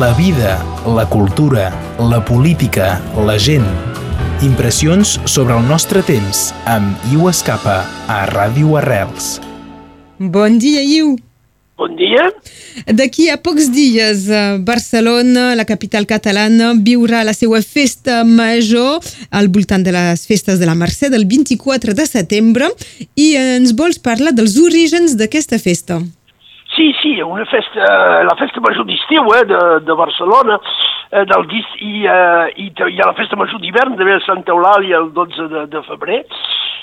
La vida, la cultura, la política, la gent. Impressions sobre el nostre temps amb Iu Escapa a Ràdio Arrels. Bon dia, Iu. Bon dia. D'aquí a pocs dies, eh, Barcelona, la capital catalana, viurà la seva festa major al voltant de les festes de la Mercè del 24 de setembre i ens vols parlar dels orígens d'aquesta festa. Sí, sí, una festa, la festa major d'estiu eh, de, de Barcelona, eh, del dis, i, eh, i hi ha la festa major d'hivern de Santa Eulàlia el 12 de, de febrer.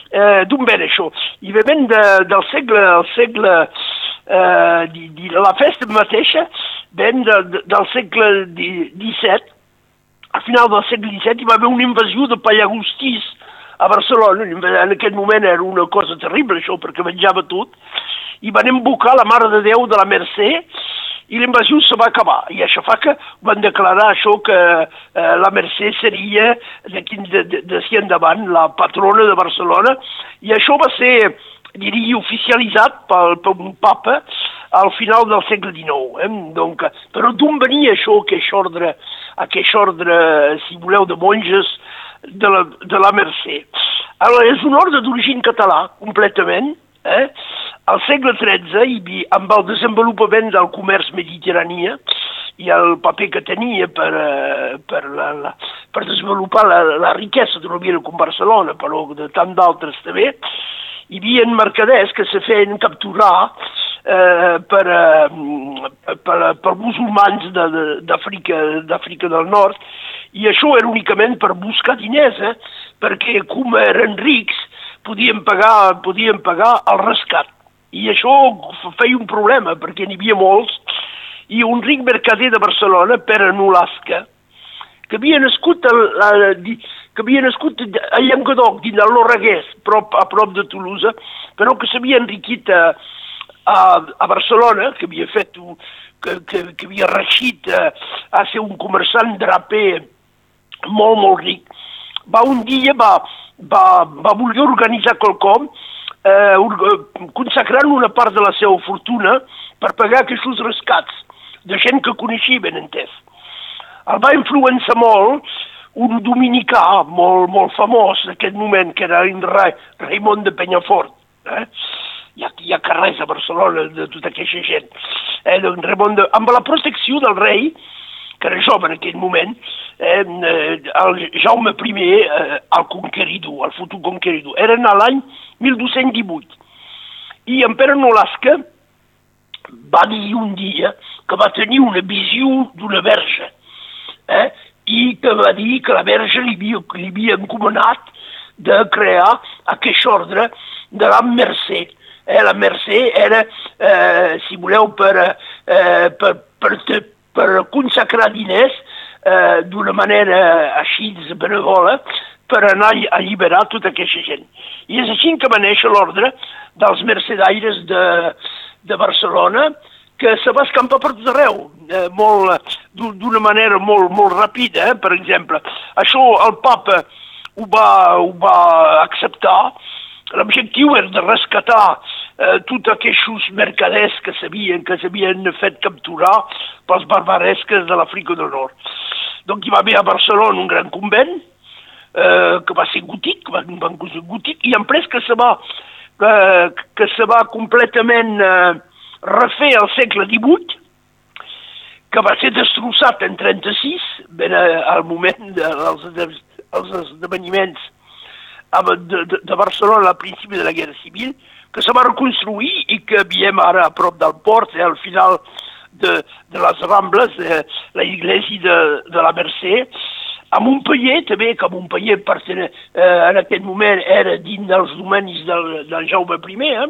Eh, D'on ven això? I ve ben de, del segle, el segle eh, di, di, la festa mateixa ven de, de, del segle XVII. Al final del segle XVII hi va haver una invasió de pallagustís a Barcelona. En aquest moment era una cosa terrible això, perquè menjava tot i van invocar la Mare de Déu de la Mercè i l'invasió se va acabar. I això fa que van declarar això que eh, la Mercè seria d'aquí de, de, de, endavant la patrona de Barcelona i això va ser, diria, oficialitzat pel, un papa al final del segle XIX. Eh? Donc, però d'on venia això, aquest ordre, aquest ordre, si voleu, de monges de la, de la Mercè? Alors, és un ordre d'origen català, completament, eh? Al segle XIII, amb el desenvolupament del comerç mediterrani i el paper que tenia per, eh, per, la, la, per desenvolupar la, la riquesa d'una vila com Barcelona, però de tant d'altres també, hi havia mercaders que se feien capturar eh, per, eh, per, per musulmans d'Àfrica del Nord, i això era únicament per buscar diners, eh, perquè com eren rics, podien pagar, podien pagar el rescat. I això feia un problema, perquè n'hi havia molts, i un ric mercader de Barcelona, Pere Nolasca, que havia nascut, a, a, que havia nascut a Llenguadoc, dins del Lorraguès, prop, a prop de Toulouse, però que s'havia enriquit a, a, a Barcelona, que havia fet un, que, que, que havia reixit a, a ser un comerçant draper molt, molt ric, va un dia, va, va, va voler organitzar quelcom eh, consacrant una part de la seva fortuna per pagar aquests rescats de gent que coneixia ben entès. El va influenciar molt un dominicà molt, molt famós en aquest moment, que era en Ra Raimon de Penyafort. Eh? Hi, ha, hi ha carrers a Barcelona de tota aquesta gent. Eh, Raimon de... Amb la protecció del rei, que era jove en aquell moment, eh, el Jaume I, eh, el conqueridor, el futur conqueridor. Era l'any 1218. I en Pere Nolasca va dir un dia que va tenir una visió d'una verge eh? i que va dir que la verge li havia, li havia encomanat de crear aquest ordre de la Mercè. Eh? La Mercè era, eh, si voleu, per, eh, per, per, per consacrar diners eh, d'una manera així benevola per anar a alliberar tota aquesta gent. I és així que va néixer l'ordre dels mercedaires de, de Barcelona, que se va escampar per tot arreu, eh, molt, d'una manera molt, molt ràpida, eh? per exemple. Això el papa ho va, ho va acceptar, l'objectiu era de rescatar eh, tots aquests mercaders que s'havien que s'havien fet capturar pels barbaresques de l'Àfrica del Nord. Donc hi va haver a Barcelona un gran convent, eh, que va ser gòtic, va, va ser gòtic, i en pres que se va, eh, que se va completament eh, refer al segle XVIII, que va ser destrossat en 36, ben al moment dels de, els esdeveniments de, de, de Barcelona al principi de la Guerra Civil, que se va reconstruir i que veiem ara a prop del port, eh, al final de, de les Rambles, eh, la iglesia de, de la Mercè, a Montpellier també, que Montpellier eh, en aquest moment era dins dels domenis del, del Jaume I, eh?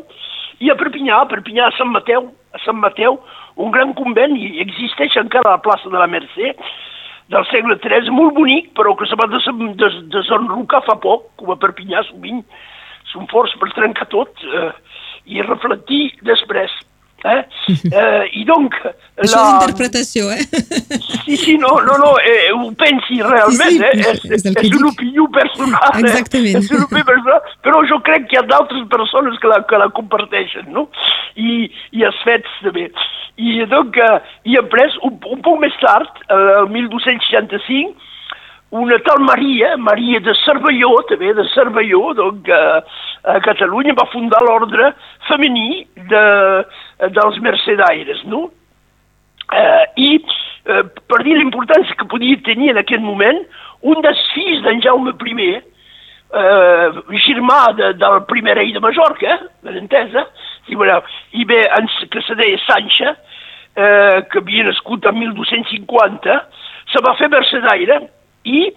i a Perpinyà, a Perpinyà, a Sant Mateu, a Sant Mateu, un gran convent, i existeix encara a la plaça de la Mercè, del segle III, molt bonic, però que se va des des desenrocar fa poc, com a Perpinyà sovint, són forts per trencar tot eh, i reflectir després. Eh? Eh, I donc... Això la... és interpretació, eh? Sí, sí, no, no, no eh, ho pensi realment, sí, sí, eh? és, és, és una opinió personal. Exactament. Eh? És una opinió personal, però jo crec que hi ha d'altres persones que la, que la comparteixen, no? I, i els fets també. I donc, eh, i après, un, un poc més tard, el 1265, una tal Maria, Maria de Cervelló, també de Cervelló, donc, eh, a Catalunya, va fundar l'ordre femení de, dels mercedaires, no? Eh, I eh, per dir l'importància que podia tenir en aquest moment, un dels fills d'en Jaume I, eh, germà de, del primer rei de Mallorca, ben entesa, i, bueno, i bé, que se deia Sanxa, eh, que havia nascut en 1250, se va fer mercedaire i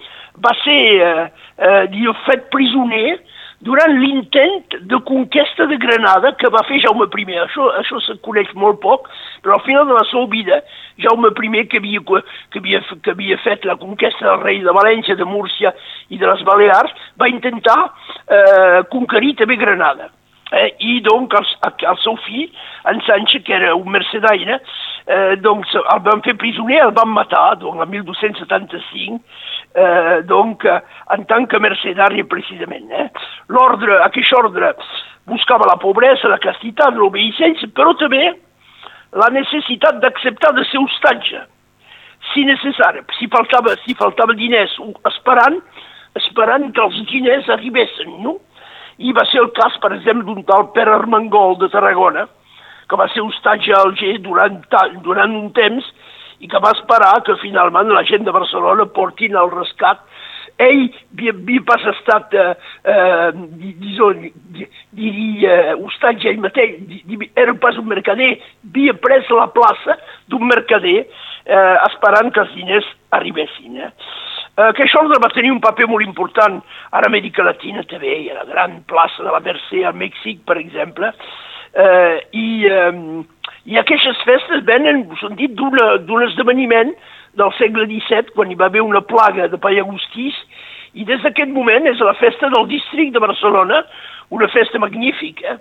va ser eh, eh, fet prisioner durant l'intent de conquesta de Granada que va fer Jaume I. Això, això se coneix molt poc, però al final de la seva vida, Jaume I, que havia, que havia, que havia fet la conquesta del rei de València, de Múrcia i de les Balears, va intentar eh, conquerir també Granada. Eh, I donc el, el seu fill, en Sancho, que era un mercedaire, eh, doncs el van fer prisioner, el van matar, doncs, el 1275, eh, donc, en tant que mercedari precisament. Eh. L'ordre, aquest ordre buscava la pobresa, la castitat, l'obediència, però també la necessitat d'acceptar de ser hostatge, si necessari. Si faltava, si faltava diners, esperant, esperant que els diners arribessin, no? i va ser el cas, per exemple, d'un tal Pere Armengol de Tarragona, que va ser hostatge a Alger durant, durant un temps i que va esperar que finalment la gent de Barcelona portin el rescat. Ell havia, havia pas estat, eh, eh, eh, hostatge ell mateix, era pas un mercader, havia pres la plaça d'un mercader eh, esperant que els diners arribessin. Eh? Eh, que això va tenir un paper molt important a l'Amèrica Latina també, i a la gran plaça de la Mercè al Mèxic, per exemple, eh, i, eh, i aquestes festes venen, s'han dit, d'un esdeveniment del segle XVII, quan hi va haver una plaga de pallagostís, i des d'aquest moment és la festa del districte de Barcelona, una festa magnífica,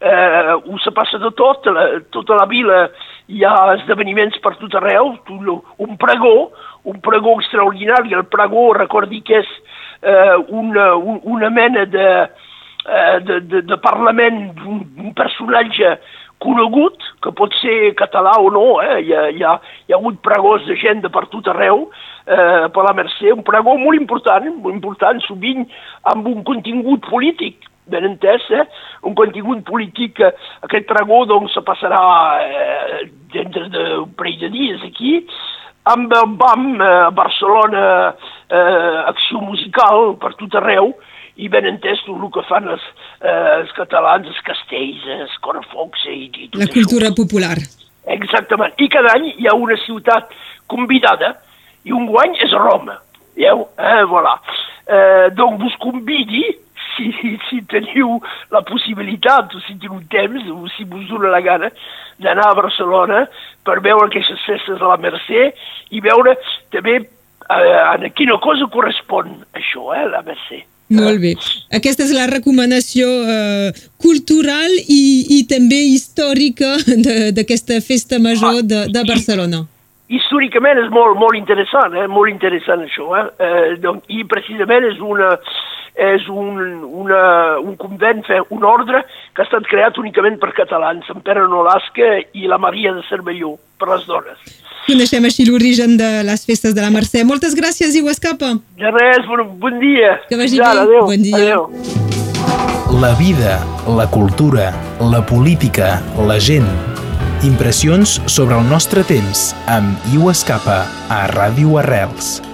eh, ho se passa de tot, la, tota la vila hi ha esdeveniments per tot arreu, un pregó, un pregó extraordinari. El pregó, recordi que és eh, una, un, una mena de, eh, de, de, de parlament d'un personatge conegut, que pot ser català o no, eh? hi, ha, hi, ha, hi ha hagut pregós de gent de per tot arreu, eh, per la Mercè, un pregó molt important, molt important, sovint amb un contingut polític, ben entès, eh? un contingut polític, eh, aquest pregó doncs se passarà eh, dintre d'un parell de dies aquí, amb el BAM, eh, Barcelona, eh, acció musical per tot arreu, i ben entès tot el que fan els, eh, els catalans, els castells, els correfocs i, i tot La això. cultura popular. Exactament. I cada any hi ha una ciutat convidada i un guany és Roma. Veieu? Eh, voilà. Eh, donc vos convidi, si, si teniu la possibilitat, o si teniu temps, o si vos dona la gana, d'anar a Barcelona per veure aquestes festes de la Mercè i veure també eh, a quina cosa correspon això, eh, la Mercè. Molt bé. Aquesta és la recomanació eh, cultural i, i també històrica d'aquesta festa major de, de Barcelona. Històricament és molt, molt interessant, eh? molt interessant això. Eh? Eh, donc, I precisament és una, és un, una, un convent, un ordre que ha estat creat únicament per catalans, en Pere Nolasca i la Maria de Cervelló, per les dones. Coneixem així l'origen de les festes de la Mercè. Moltes gràcies i ho escapa. De res, bon, bon dia. Que vagi bé. Adéu. Bon dia. Adéu. La vida, la cultura, la política, la gent. Impressions sobre el nostre temps amb Iu Escapa a Ràdio Arrels.